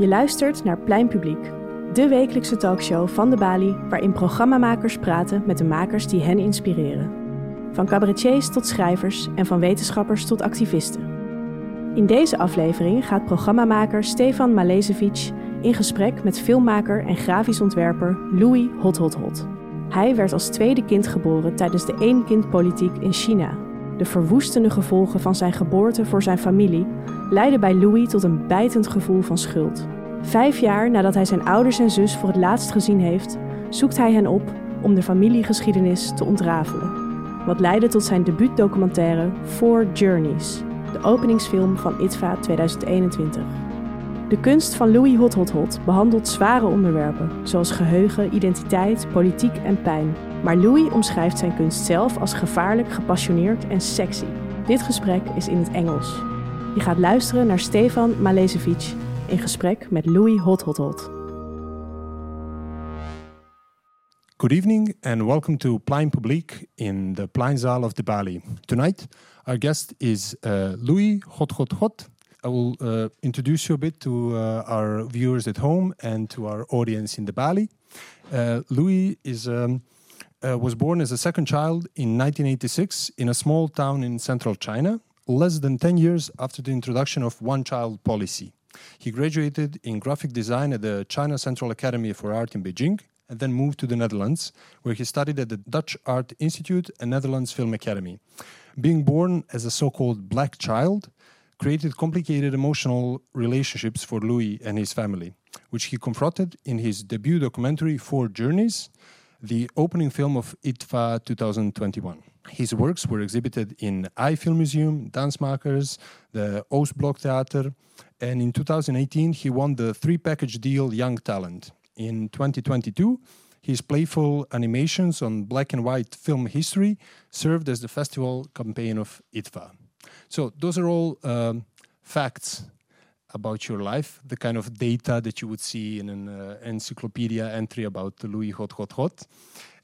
Je luistert naar Plein Publiek, de wekelijkse talkshow van de Bali, waarin programmamakers praten met de makers die hen inspireren. Van cabaretiers tot schrijvers en van wetenschappers tot activisten. In deze aflevering gaat programmamaker Stefan Malezevic in gesprek met filmmaker en grafisch ontwerper Louis Hot Hot Hot. Hij werd als tweede kind geboren tijdens de één-kind-politiek in China. De verwoestende gevolgen van zijn geboorte voor zijn familie leidden bij Louis tot een bijtend gevoel van schuld. Vijf jaar nadat hij zijn ouders en zus voor het laatst gezien heeft, zoekt hij hen op om de familiegeschiedenis te ontrafelen. Wat leidde tot zijn debuutdocumentaire Four Journeys, de openingsfilm van ITVA 2021. De kunst van Louis Hot Hot Hot behandelt zware onderwerpen, zoals geheugen, identiteit, politiek en pijn. Maar Louis omschrijft zijn kunst zelf als gevaarlijk, gepassioneerd en sexy. Dit gesprek is in het Engels. Je gaat luisteren naar Stefan Malezevic in gesprek met Louis Hothothot. Good evening and welcome to Plein Publiek in the Pleinzaal of the Balie. Tonight, our guest is uh, Louis Hothothot. I will uh, introduce you a bit to uh, our viewers at home and to our audience in the Balie. Uh, Louis is um, uh, was born as a second child in 1986 in a small town in central China, less than 10 years after the introduction of one child policy. He graduated in graphic design at the China Central Academy for Art in Beijing and then moved to the Netherlands, where he studied at the Dutch Art Institute and Netherlands Film Academy. Being born as a so called black child created complicated emotional relationships for Louis and his family, which he confronted in his debut documentary, Four Journeys, the opening film of IDFA 2021. His works were exhibited in Eye Film Museum, Dansmakers, the Oostblok Theater, and in 2018 he won the three package deal Young Talent. In 2022, his playful animations on black and white film history served as the festival campaign of IDFA. So, those are all um, facts about your life, the kind of data that you would see in an uh, encyclopedia entry about Louis Hothothot.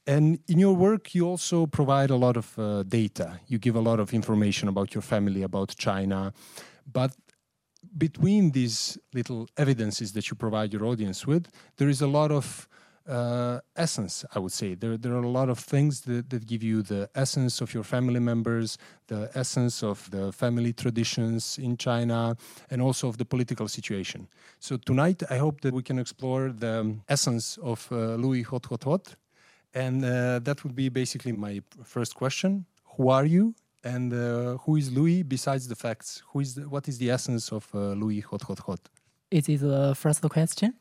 And in your work, you also provide a lot of uh, data. You give a lot of information about your family, about China. But between these little evidences that you provide your audience with, there is a lot of uh, essence, I would say. There, there are a lot of things that, that give you the essence of your family members, the essence of the family traditions in China, and also of the political situation. So tonight, I hope that we can explore the essence of uh, Louis Hothothot. And uh, that would be basically my first question. Who are you? And uh, who is Louis besides the facts? Who is the, what is the essence of uh, Louis Hothothot? Is it the first question?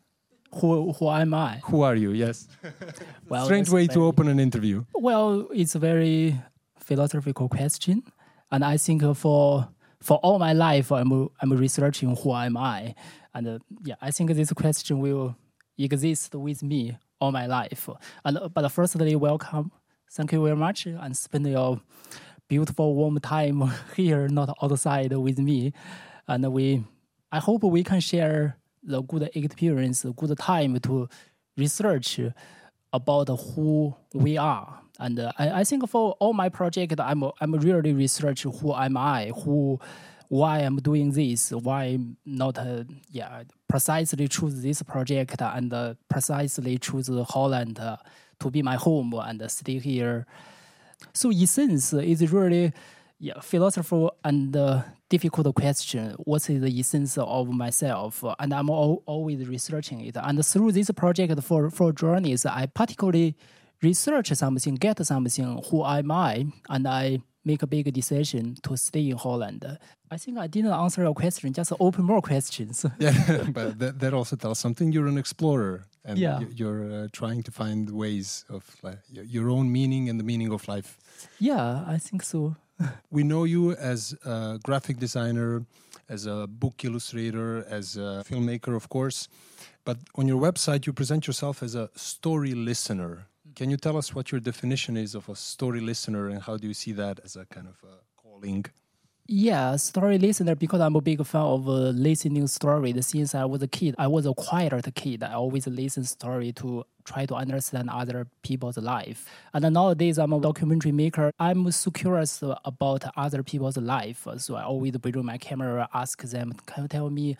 Who who am I? Who are you? Yes. Well, Strange way to open an interview. Well, it's a very philosophical question, and I think for for all my life, I'm I'm researching who am I, and uh, yeah, I think this question will exist with me all my life. And but firstly, welcome. Thank you very much, and spend your beautiful warm time here, not outside with me. And we, I hope we can share the good experience, good time to research about who we are. And uh, I, I think for all my project, I'm I'm really research who am I, who, why I'm doing this, why not uh, yeah precisely choose this project and precisely choose Holland to be my home and stay here. So essence is really yeah philosophical and uh, difficult question. What is the essence of myself? And I'm al- always researching it. And through this project for Four Journeys, I particularly research something, get something. Who am I? And I make a big decision to stay in Holland. I think I didn't answer your question. Just open more questions. Yeah, but that, that also tells something. You're an explorer, and Yeah. you- you're uh, trying to find ways of y- your own meaning and the meaning of life. yeah, I think so. We know you as a graphic designer, as a book illustrator, as a filmmaker, of course. But on your website, you present yourself as a story listener. Can you tell us what your definition is of a story listener, and how do you see that as a kind of a calling? Yeah, story listener because I'm a big fan of uh, listening stories. Since I was a kid, I was a quiet kid. I always listen story to try to understand other people's life. And nowadays, I'm a documentary maker. I'm so curious about other people's life. So I always bring my camera, ask them, can you tell me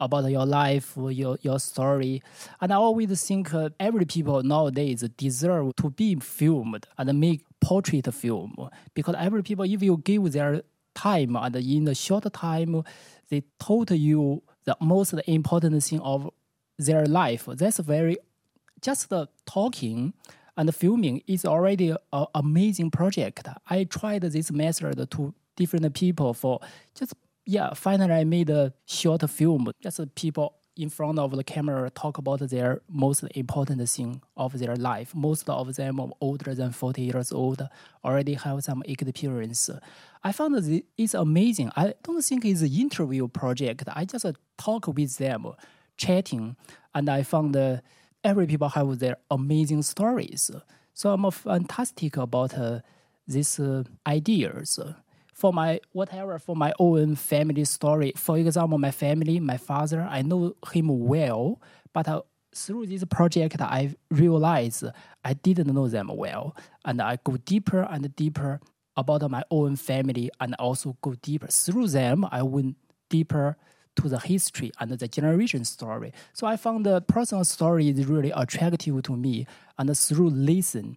about your life, your, your story. And I always think uh, every people nowadays deserve to be filmed and make portrait film because every people, if you give their time and in a short time, they told you the most important thing of their life. That's very just the talking and filming is already an amazing project. I tried this method to different people for just yeah. Finally, I made a short film. Just people in front of the camera talk about their most important thing of their life. Most of them are older than 40 years old, already have some experience. I found that it's amazing. I don't think it's an interview project. I just talk with them, chatting, and I found every people have their amazing stories. So I'm fantastic about uh, these uh, ideas for my whatever for my own family story. For example, my family, my father, I know him well, but uh, through this project, I realized I didn't know them well, and I go deeper and deeper about my own family, and also go deeper through them. I went deeper to the history and the generation story. So I found the personal story is really attractive to me, and through listen,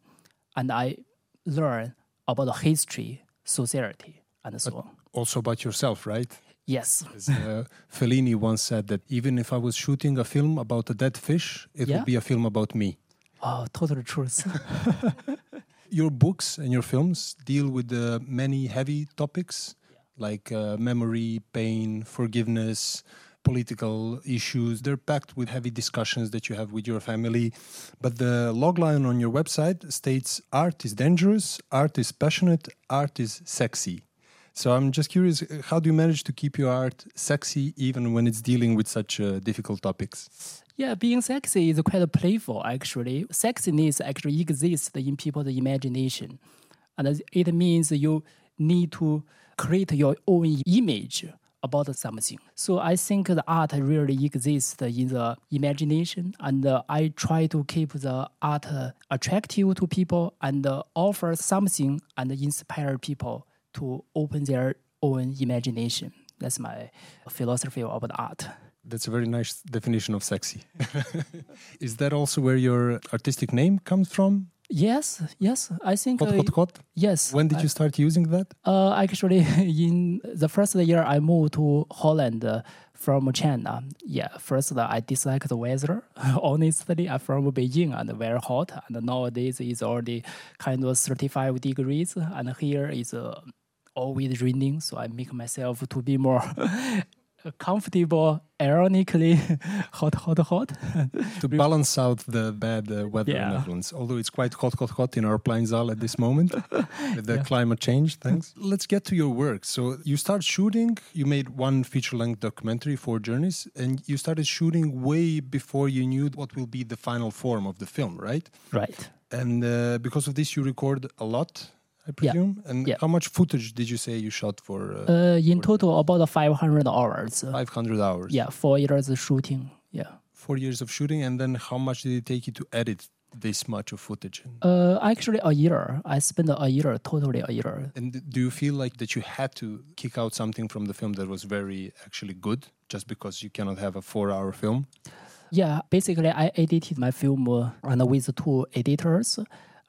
and I learn about the history, society and so on. Also about yourself, right? Yes. As, uh, Fellini once said that even if I was shooting a film about a dead fish, it yeah. would be a film about me. Oh, total truth. your books and your films deal with uh, many heavy topics. Like uh, memory, pain, forgiveness, political issues. They're packed with heavy discussions that you have with your family. But the logline on your website states art is dangerous, art is passionate, art is sexy. So I'm just curious, how do you manage to keep your art sexy even when it's dealing with such uh, difficult topics? Yeah, being sexy is quite playful actually. Sexiness actually exists in people's imagination. And it means you need to create your own image about something. So I think the art really exists in the imagination, and uh, I try to keep the art attractive to people and uh, offer something and inspire people to open their own imagination. That's my philosophy about art. That's a very nice definition of sexy. Is that also where your artistic name comes from? Yes, yes. I think hot, hot, hot. Yes. When did I, you start using that? Uh, actually, in the first year I moved to Holland uh, from China. Yeah, first uh, I dislike the weather. Honestly, I'm from Beijing and very hot. And nowadays it's already kind of 35 degrees, and here is uh, always raining, so I make myself to be more comfortable, ironically hot, hot, hot. to balance out the bad uh, weather yeah. in Netherlands, although it's quite hot, hot, hot in our Pleinzaal at this moment with the yeah. climate change. Thanks. Let's get to your work. So you start shooting. You made one feature-length documentary, Four Journeys, and you started shooting way before you knew what will be the final form of the film, right? Right. And uh, because of this, you record a lot I presume. Yeah. And yeah. how much footage did you say you shot for? Uh, uh in for total, about 500 hours. 500 hours. Yeah, four years of shooting. Yeah. Four years of shooting, and then how much did it take you to edit this much of footage? Uh, actually, a year. I spent a year, totally a year. And do you feel like that you had to kick out something from the film that was very actually good, just because you cannot have a four-hour film? Yeah, basically, I edited my film uh, and with two editors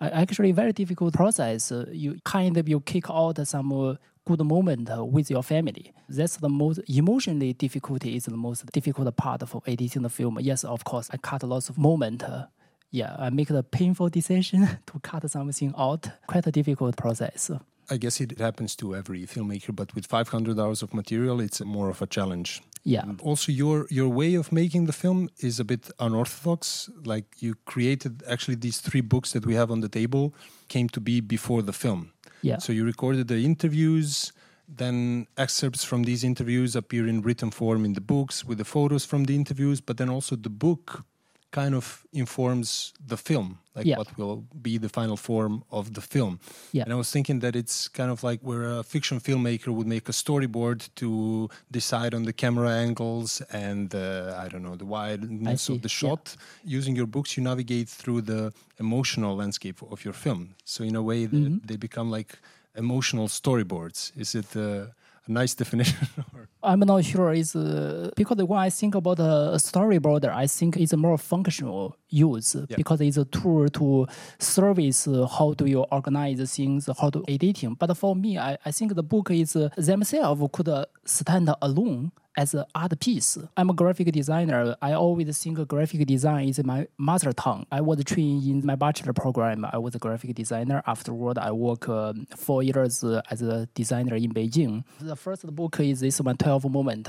actually very difficult process. Uh, you kind of you kick out some uh, good moment uh, with your family. That's the most emotionally difficulty is the most difficult part for editing the film. Yes, of course, I cut lots of moment. Uh, yeah, I make the painful decision to cut something out. Quite a difficult process. I guess it happens to every filmmaker, but with 500 hours of material, it's more of a challenge. Yeah. Mm. Also, your your way of making the film is a bit unorthodox. Like you created actually these three books that we have on the table came to be before the film. Yeah. So you recorded the interviews, then excerpts from these interviews appear in written form in the books with the photos from the interviews, but then also the book kind of informs the film, like Yeah. what will be the final form of the film. Yeah. And I was thinking that it's kind of like where a fiction filmmaker would make a storyboard to decide on the camera angles and uh, I don't know the wideness of the shot. yeah. Using your books, you navigate through the emotional landscape of your film. So in a way, they, Mm-hmm. they become like emotional storyboards. Is it uh, a nice definition? I'm not sure. It's uh, because when I think about a storyboarder, I think it's a more functional use because it's a tool to service uh, how do you organize things, how to editing. But for me, I, I think the book is uh, themselves could uh, stand alone as an art piece. I'm a graphic designer. I always think graphic design is my mother tongue. I was trained in my bachelor program. I was a graphic designer. Afterward, I worked um four years uh, as a designer in Beijing. The first book is this one, 12 Moment.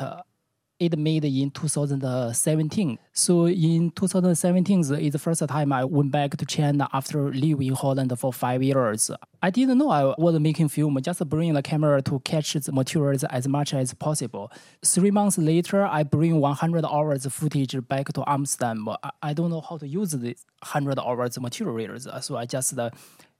It made in 2017. So in 2017 is the first time I went back to China after living in Holland for five years. I didn't know I was making film, just bring the camera to catch the materials as much as possible. Three months later, I bring 100 hours footage back to Amsterdam. I, I don't know how to use this 100 hours materials, so I just uh,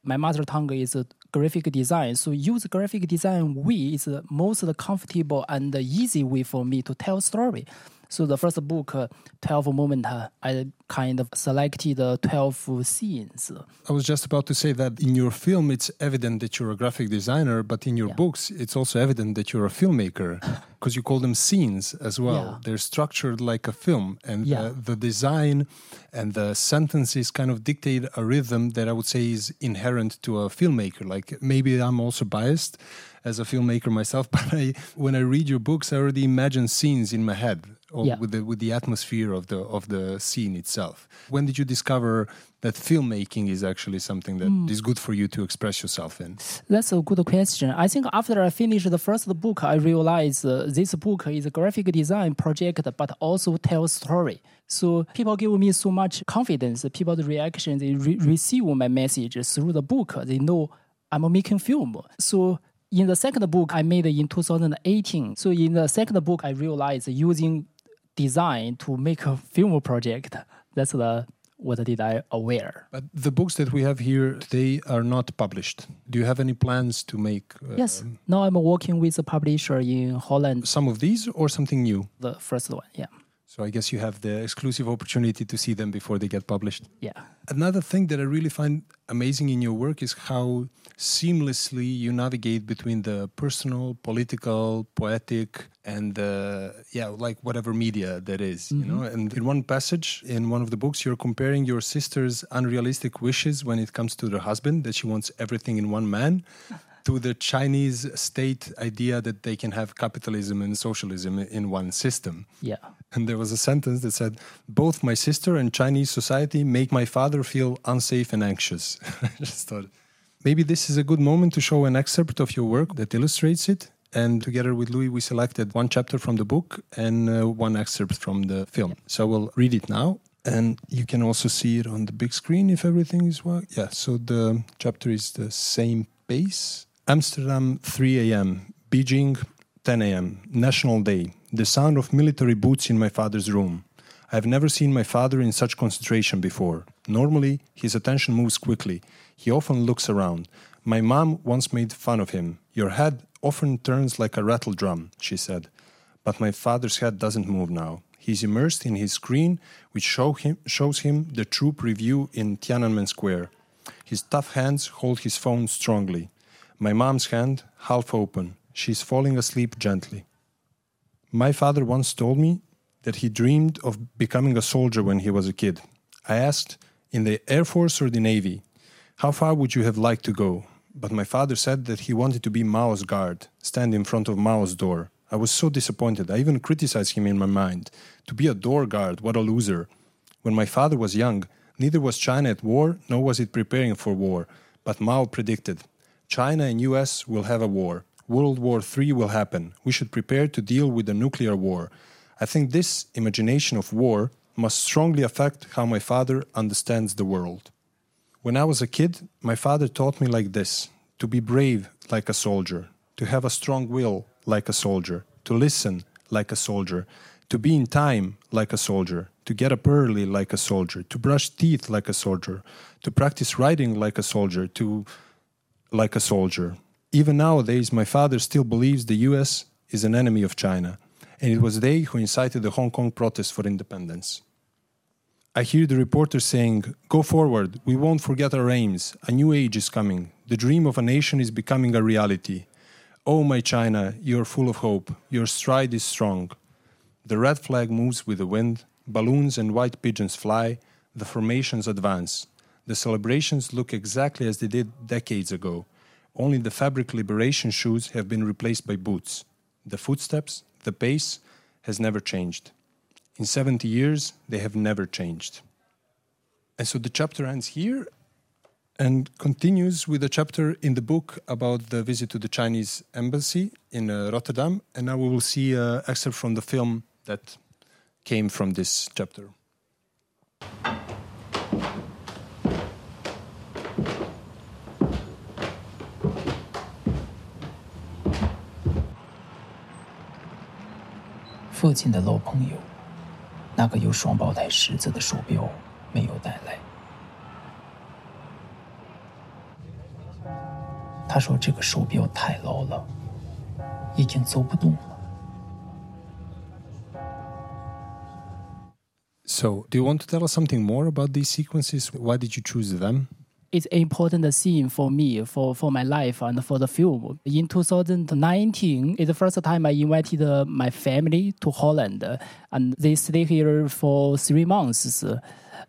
my mother tongue is graphic design. So use graphic design way is the most comfortable and easy way for me to tell story. So the first book, uh, 12 Moment, uh, I kind of selected uh, 12 scenes. I was just about to say that in your film, it's evident that you're a graphic designer, but in your Yeah. books, it's also evident that you're a filmmaker because you call them scenes as well. Yeah. They're structured like a film, and Yeah. the design and the sentences kind of dictate a rhythm that I would say is inherent to a filmmaker. Like maybe I'm also biased as a filmmaker myself, but I, when I read your books, I already imagine scenes in my head. Or Yeah. with the with the atmosphere of the of the scene itself. When did you discover that filmmaking is actually something that is Hmm. good for you to express yourself in? That's a good question. I think after I finished the first book, I realized uh, this book is a graphic design project, but also tells story. So people give me so much confidence. People's reaction, they re- receive my message through the book. They know I'm making film. So in the second book I made in 2018. So in the second book, I realized using design to make a film project. That's the what did I aware. But the books that we have here today are not published. Do you have any plans to make uh, Yes. Now I'm working with a publisher in Holland. some of these or something new? The first one, yeah, So I guess you have the exclusive opportunity to see them before they get published. yeah, Another thing that I really find amazing in your work is how seamlessly you navigate between the personal, political, poetic, and uh, yeah, like whatever media that is, you know. And in one passage in one of the books, you're comparing your sister's unrealistic wishes when it comes to her husband, that she wants everything in one man. To the Chinese state idea that they can have capitalism and socialism in one system. yeah, And there was a sentence that said, Both my sister and Chinese society make my father feel unsafe and anxious. I just thought maybe this is a good moment to show an excerpt of your work that illustrates it. And together with Louis, we selected one chapter from the book and uh, one excerpt from the film. So we'll read it now. And you can also see it on the big screen if everything is well. Yeah, so the chapter is the same pace. Amsterdam, 3 a.m. Beijing, 10 a.m. National Day. The sound of military boots in my father's room. I have never seen my father in such concentration before. Normally, his attention moves quickly. He often looks around. My mom once made fun of him. Your head often turns like a rattle drum, she said. But my father's head doesn't move now. He's immersed in his screen, which show him, shows him the troop review in Tiananmen Square. His tough hands hold his phone strongly. My mom's hand, half open. She's falling asleep gently. My father once told me that he dreamed of becoming a soldier when he was a kid. I asked, in the Air Force or the Navy, how far would you have liked to go? But my father said that he wanted to be Mao's guard, stand in front of Mao's door. I was so disappointed. I even criticized him in my mind. To be a door guard, what a loser. When my father was young, neither was China at war, nor was it preparing for war. But Mao predicted China and US will have a war. World War III will happen. We should prepare to deal with a nuclear war. I think this imagination of war must strongly affect how my father understands the world. When I was a kid, my father taught me like this to be brave like a soldier, to have a strong will like a soldier, to listen like a soldier, to be in time like a soldier, to get up early like a soldier, to brush teeth like a soldier, to practice writing like a soldier, to like a soldier. Even nowadays, my father still believes the US is an enemy of China, and it was they who incited the Hong Kong protest for independence. I hear the reporter saying, Go forward, we won't forget our aims. A new age is coming. The dream of a nation is becoming a reality. Oh, my China, you're full of hope. Your stride is strong. The red flag moves with the wind, balloons and white pigeons fly, the formations advance. The celebrations look exactly as they did decades ago. Only the fabric liberation shoes have been replaced by boots. The footsteps, the pace, has never changed. In 70 years, they have never changed. And so the chapter ends here and continues with a chapter in the book about the visit to the Chinese embassy in uh, Rotterdam. And now we will see an excerpt from the film that came from this chapter. 父亲的老朋友，那个有双胞胎十字的手表没有带来。他说这个手表太老了，已经走不动了。So, do you want to tell us something more about these sequences? Why did you choose them? It's an important scene for me, for, for my life, and for the film. In 2019, it's the first time I invited uh, my family to Holland, uh, and they stay here for three months.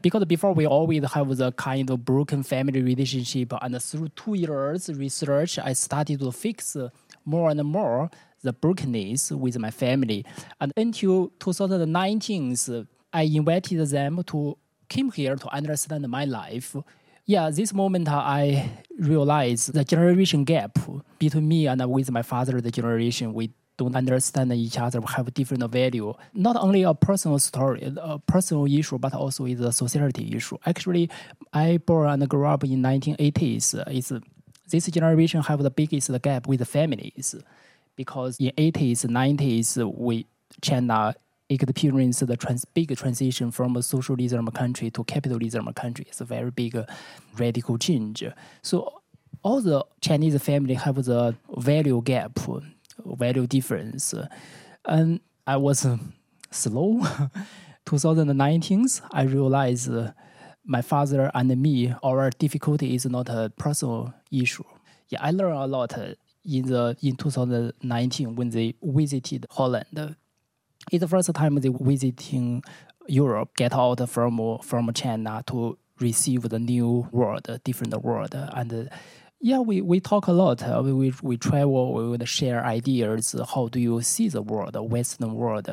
Because before we always have the kind of broken family relationship, and through two years research, I started to fix more and more the brokenness with my family. And until 2019, I invited them to come here to understand my life. Yeah, this moment I realized the generation gap between me and with my father, the generation, we don't understand each other, have different value. Not only a personal story, a personal issue, but also is a society issue. Actually, I born and grew up in 1980s. It's, this generation have the biggest gap with families because in 80s, 90s, we China experienced the trans, big transition from a socialism country to capitalism country. It's a very big uh, radical change. So all the Chinese family have the value gap, value difference. And I was uh, slow. 2019, I realized uh, my father and me, our difficulty is not a personal issue. Yeah, I learned a lot in the in 2019 when they visited Holland it's the first time they visiting Europe, get out from from China to receive the new world, different world, and yeah, we, we talk a lot. We, we, we travel, we would share ideas. How do you see the world, Western world,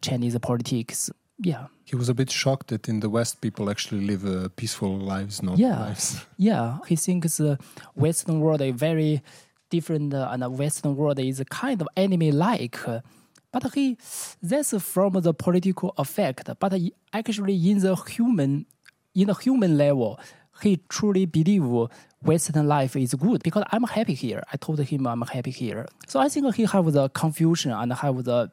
Chinese politics? Yeah. He was a bit shocked that in the West people actually live uh, peaceful lives, not yeah. lives. Yeah, he thinks the Western world is very different, uh, and the Western world is kind of enemy-like. But he, that's from the political effect. But actually, in the human, in the human level, he truly believe Western life is good because I'm happy here. I told him I'm happy here. So I think he have the confusion and have the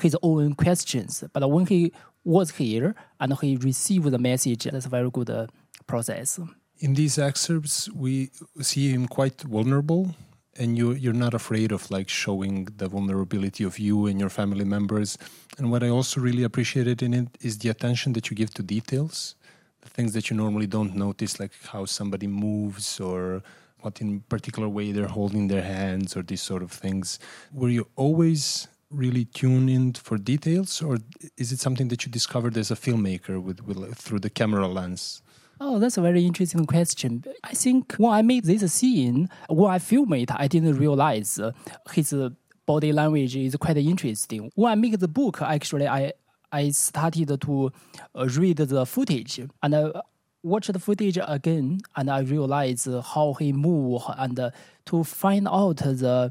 his own questions. But when he was here and he received the message, that's a very good uh, process. In these excerpts, we see him quite vulnerable and you you're not afraid of like showing the vulnerability of you and your family members. And what i also really appreciated in it is the attention that you give to details the things that you normally don't notice like how somebody moves or what in particular way they're holding their hands or these sort of things. Were you always really tuned in for details or is it something that you discovered as a filmmaker with, with through the camera lens Oh, that's a very interesting question. I think when I made this scene, when I filmed it, I didn't realize uh, his uh, body language is quite interesting. When I make the book, actually, I I started to uh, read the footage and I watched the footage again, and I realized how he moved and to find out the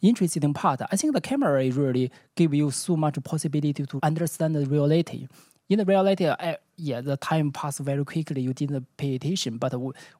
interesting part. I think the camera really give you so much possibility to understand the reality in the reality, uh, yeah, the time passed very quickly. You didn't pay attention, but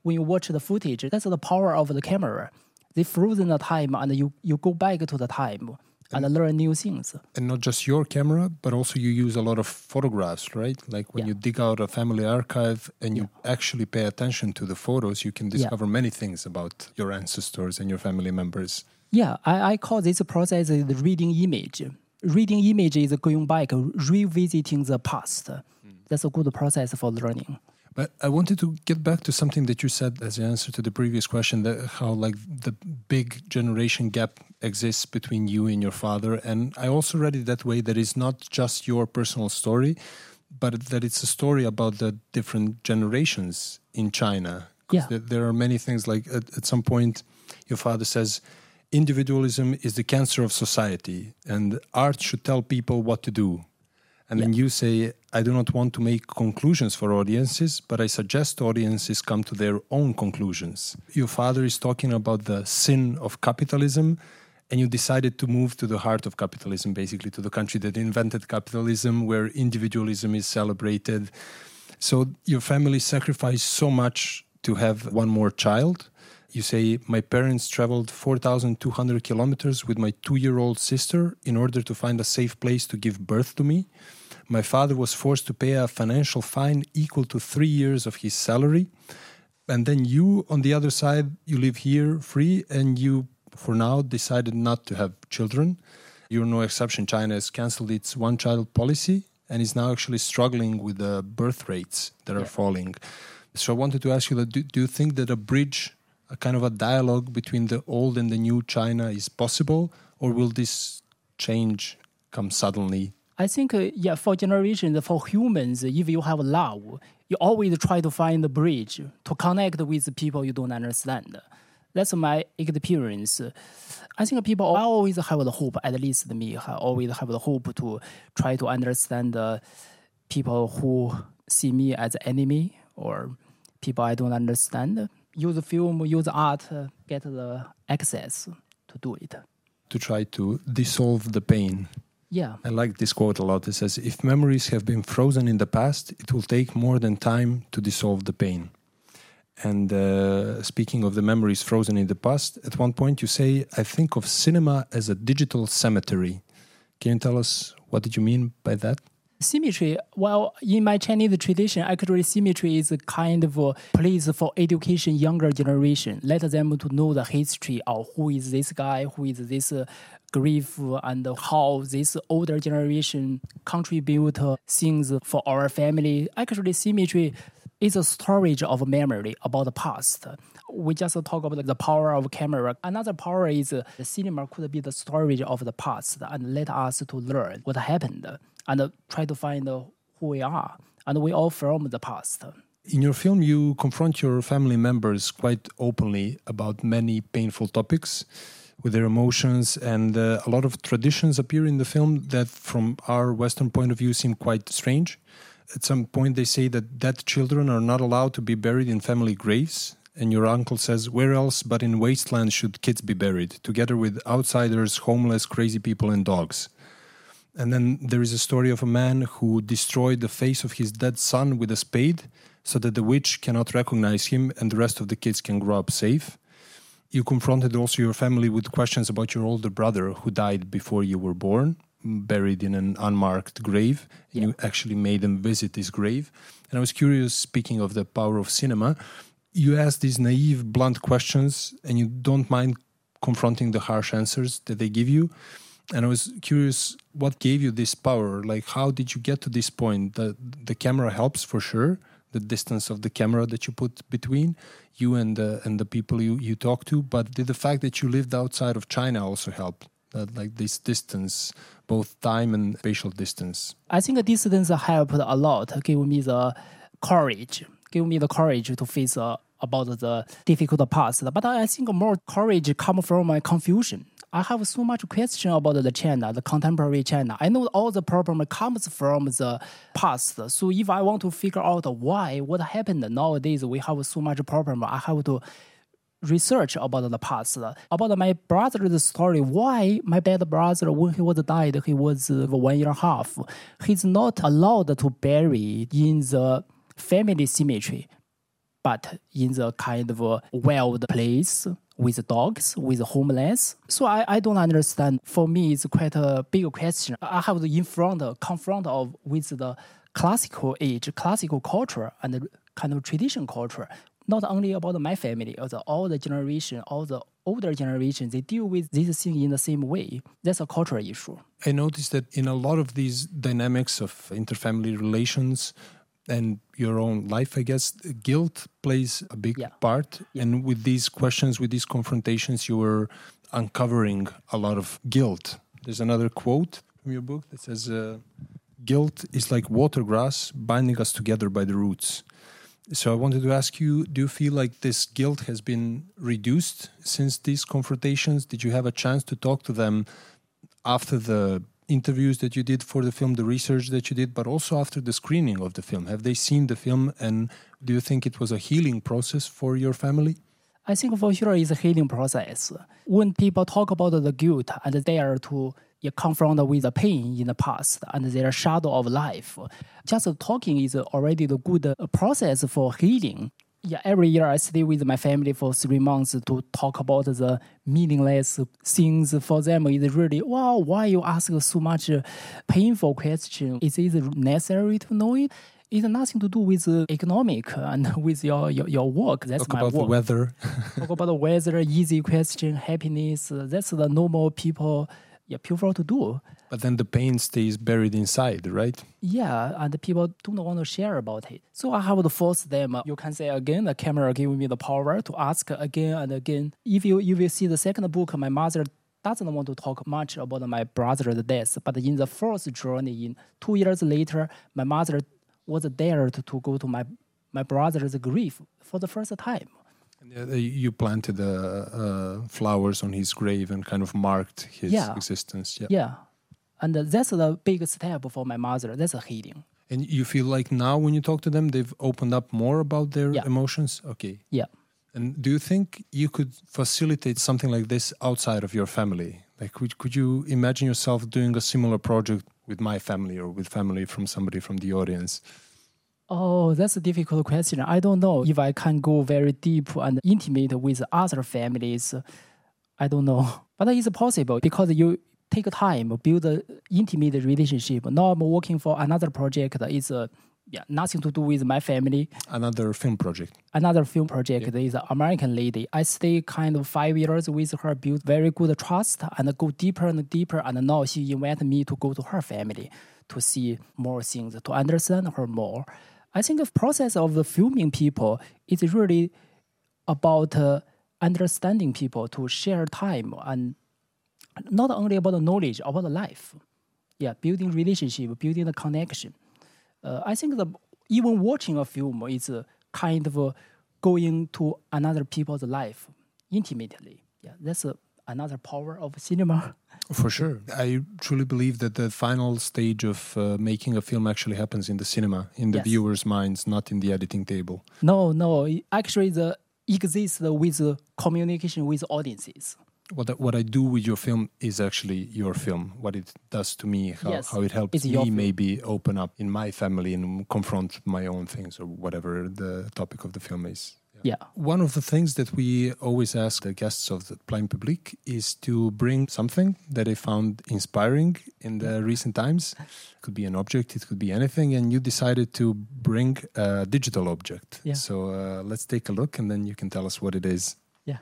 when you watch the footage, that's the power of the camera. They frozen the time, and you you go back to the time. and learn new things. And not just your camera, but also you use a lot of photographs, right? Like when Yeah. you dig out a family archive and you actually pay attention to the photos, you can discover many things about your ancestors and your family members. Yeah, I, I call this process the reading image. Reading images, is going back, revisiting the past. That's a good process for learning. But I wanted to get back to something that you said as an answer to the previous question that how like the big generation gap exists between you and your father and I also read it that way that it's not just your personal story but that it's a story about the different generations in China. Yeah. there, there are many things like at, at some point your father says individualism is the cancer of society and art should tell people what to do and then you say, I do not want to make conclusions for audiences, but I suggest audiences come to their own conclusions. Your father is talking about the sin of capitalism, and you decided to move to the heart of capitalism, basically to the country that invented capitalism, where individualism is celebrated. So your family sacrificed so much to have one more child. You say, My parents traveled 4,200 kilometers with my two year old sister in order to find a safe place to give birth to me. My father was forced to pay a financial fine equal to three years of his salary. And then you, on the other side, you live here free and you, for now, decided not to have children. You're no exception. China has cancelled its one child policy and is now actually struggling with the birth rates that are falling. So I wanted to ask you that do, do you think that a bridge, a kind of a dialogue between the old and the new China is possible, or will this change come suddenly? I think, uh, yeah, for generations, for humans, if you have love, you always try to find the bridge to connect with people you don't understand. That's my experience. I think people always have the hope, at least me, I always have the hope to try to understand the people who see me as enemy or people I don't understand. Use film, use art, uh, get the access to do it. To try to dissolve the pain. Yeah. I like this quote a lot. It says, If memories have been frozen in the past, it will take more than time to dissolve the pain. And uh, speaking of the memories frozen in the past, at one point you say, I think of cinema as a digital cemetery. Can you tell us what did you mean by that? Symmetry, well, in my Chinese tradition, actually symmetry is a kind of a place for education younger generation. Let them to know the history of who is this guy, who is this uh, grief, and how this older generation contribute uh, things for our family. Actually, symmetry is a storage of memory about the past. We just talk about the power of camera. Another power is uh, the cinema could be the storage of the past and let us to learn what happened and try to find who we are. And we all from the past. In your film, you confront your family members quite openly about many painful topics with their emotions, and uh, a lot of traditions appear in the film that, from our Western point of view, seem quite strange. At some point, they say that dead children are not allowed to be buried in family graves. And your uncle says, Where else but in wasteland should kids be buried, together with outsiders, homeless, crazy people, and dogs? And then there is a story of a man who destroyed the face of his dead son with a spade so that the witch cannot recognize him and the rest of the kids can grow up safe. You confronted also your family with questions about your older brother who died before you were born, buried in an unmarked grave. And you actually made them visit this grave. And I was curious, speaking of the power of cinema, you ask these naive, blunt questions and you don't mind confronting the harsh answers that they give you and I was curious what gave you this power. Like, how did you get to this point? The the camera helps for sure. The distance of the camera that you put between you and the and the people you you talk to, but did the fact that you lived outside of China also help? Like this distance, both time and spatial distance. I think the distance helped a lot, give me the courage, give me the courage to face uh, about the difficult past. But I think more courage comes from my confusion. I have so much question about the China, the contemporary China. I know all the problem comes from the past. So if I want to figure out why, what happened nowadays, we have so much problem. I have to research about the past, about my brother's story. Why my bad brother, when he was died, he was one year and a half. He's not allowed to bury in the family cemetery, but in the kind of a wild place with dogs, with homeless. So I, I don't understand. For me, it's quite a big question. I have to in front, confront of with the classical age, classical culture, and the kind of tradition culture. Not only about my family, also all the generation, all the older generation, they deal with this thing in the same way. That's a cultural issue. I noticed that in a lot of these dynamics of interfamily relations and your own life, I guess, guilt plays a big Yeah. part. Yeah. And with these questions, with these confrontations, you were uncovering a lot of guilt. There's another quote from your book that says, uh, Guilt is like water grass binding us together by the roots. So I wanted to ask you do you feel like this guilt has been reduced since these confrontations? Did you have a chance to talk to them after the interviews that you did for the film, the research that you did, but also after the screening of the film? Have they seen the film and do you think it was a healing process for your family? I think for sure it's a healing process. When people talk about the guilt and they are to confront with the pain in the past and their shadow of life, just talking is already the good uh, process for healing. Yeah, every year I stay with my family for three months to talk about the meaningless things for them. It's really, wow, why you ask so much painful question? Is it necessary to know it? It's nothing to do with economic and with your, your, your work. That's Talk my about work the weather. talk about the weather, easy question, happiness. That's the normal people yeah, prefer to do. but then the pain stays buried inside, right? Yeah, and people don't want to share about it. So I have to force them. You can say again, the camera gave me the power to ask again and again. If you if you see the second book, my mother doesn't want to talk much about my brother's death. But in the first journey, in two years later, my mother was dared to, to go to my my brother's grief for the first time. And, uh, you planted uh, uh, flowers on his grave and kind of marked his Yeah. existence. Yeah. Yeah. And that's the big step for my mother. That's a healing. And you feel like now when you talk to them, they've opened up more about their Yeah. emotions? Okay. Yeah. And do you think you could facilitate something like this outside of your family? Like, could, could you imagine yourself doing a similar project with my family or with family from somebody from the audience? Oh, that's a difficult question. I don't know if I can go very deep and intimate with other families. I don't know. But it's possible because you take time, build an intimate relationship. Now I'm working for another project. It's uh, yeah, nothing to do with my family. Another film project. Another film project is an American lady. I stay kind of five years with her, build very good trust, and go deeper and deeper. And now she invited me to go to her family to see more things, to understand her more. I think the process of the filming people is really about uh, understanding people to share time and not only about the knowledge, about the life. Yeah, building relationship, building the connection. Uh, I think the even watching a film is kind of going to another people's life intimately. Yeah, that's another power of cinema. For sure. I truly believe that the final stage of uh, making a film actually happens in the cinema, in the Yes. viewer's minds, not in the editing table. No, no, actually the exists with uh, communication with audiences. What I, what I do with your film is actually your film. What it does to me, how, Yes, how it helps me maybe open up in my family and confront my own things or whatever the topic of the film is. Yeah. One of the things that we always ask the guests of the Plein Public is to bring something that they found inspiring in the recent times. It could be an object, it could be anything, and you decided to bring a digital object. Yeah. So uh, let's take a look and then you can tell us what it is. Yeah.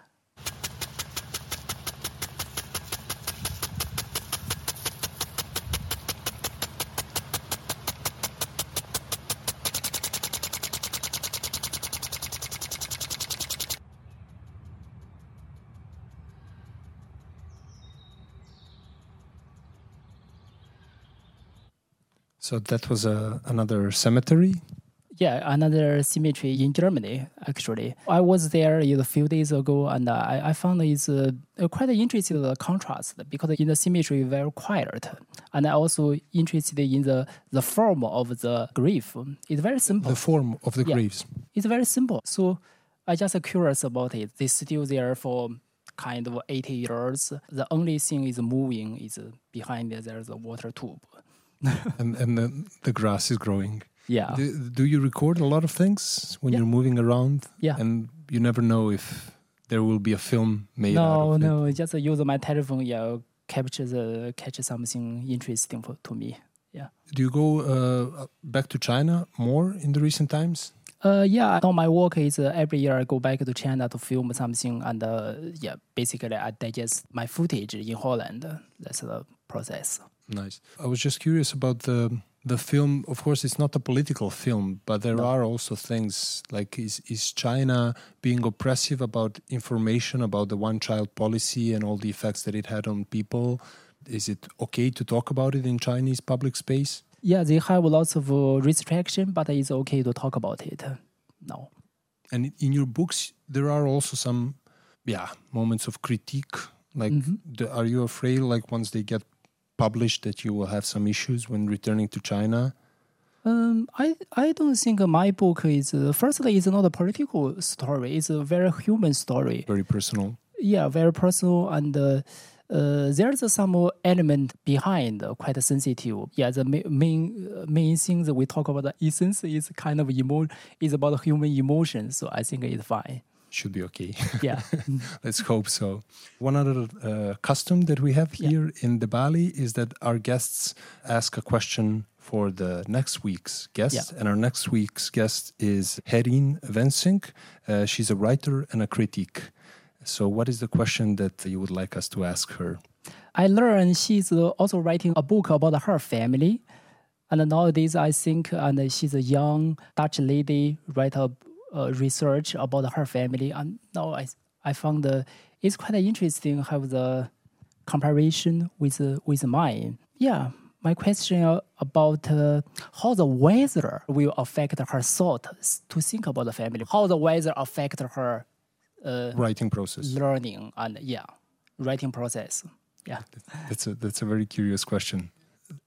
So that was a, another cemetery. Yeah, another cemetery in Germany, actually. I was there a few days ago and I, I found it's uh, quite interesting the contrast because in the cemetery, very quiet. And I also interested in the, the form of the grave. It's very simple. The form of the Yeah. graves. It's very simple. So I just curious about it. They still there for kind of 80 years. The only thing is moving is behind there, there's a water tube. and and the, the grass is growing. Yeah. Do, do you record a lot of things when Yeah. you're moving around? Yeah. And you never know if there will be a film made out No, of it. no, just use my telephone. Yeah, capture the catch something interesting for, to me. Yeah. Do you go uh, back to China more in the recent times? Uh, yeah. Now my work is uh, every year I go back to China to film something, and uh, yeah, basically I digest my footage in Holland. That's the process. Nice. I was just curious about the the film. Of course, it's not a political film, but there No. are also things like is is China being oppressive about information about the one child policy and all the effects that it had on people? Is it okay to talk about it in Chinese public space? Yeah, they have lots of uh, restriction, but it's okay to talk about it. No. And in your books, there are also some, yeah, moments of critique. Like, Mhm. the, are you afraid, like, once they get published, that you will have some issues when returning to China? Um, I I don't think my book is uh, firstly it's not a political story. It's a very human story. Very personal. Yeah, very personal and. Uh, uh, there's some element behind uh, quite sensitive. Yeah, the main uh, main thing that we talk about the essence is kind of emo is about human emotions. So I think it's fine. Should be okay. Yeah. Let's hope so. One other uh, custom that we have Yeah. here in the Balie is that our guests ask a question for the next week's guest. Yeah. And our next week's guest is Herien Wensink. Uh, she's a writer and a critic. So, what is the question that you would like us to ask her? I learned she's also writing a book about her family. And nowadays, I think and she's a young Dutch lady, write a uh, research about her family. And now I, I found uh, it's quite interesting have the comparison with uh, with mine. Yeah, my question uh, about uh, how the weather will affect her thought to think about the family. How the weather affect her uh, Writing process. learning and yeah, writing process. Yeah. That's a that's a very curious question.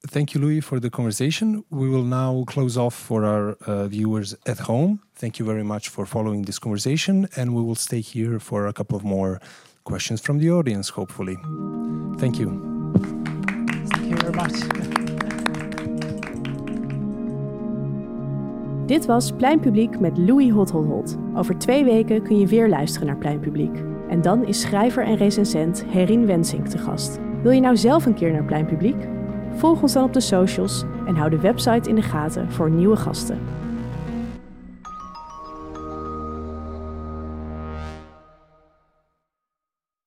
Thank you, Louis, for the conversation. We will now close off for our uh, viewers at home. Thank you very much for following this conversation, and we will stay here for a couple of more questions from the audience, hopefully. Thank you. Thank you very much. Dit was Pleinpubliek met Louis Hothothot. Over twee weken kun je weer luisteren naar Pleinpubliek. En dan is schrijver en recensent Herin Wensink te gast. Wil je nou zelf een keer naar Pleinpubliek? Volg ons dan op de socials en hou de website in de gaten voor nieuwe gasten.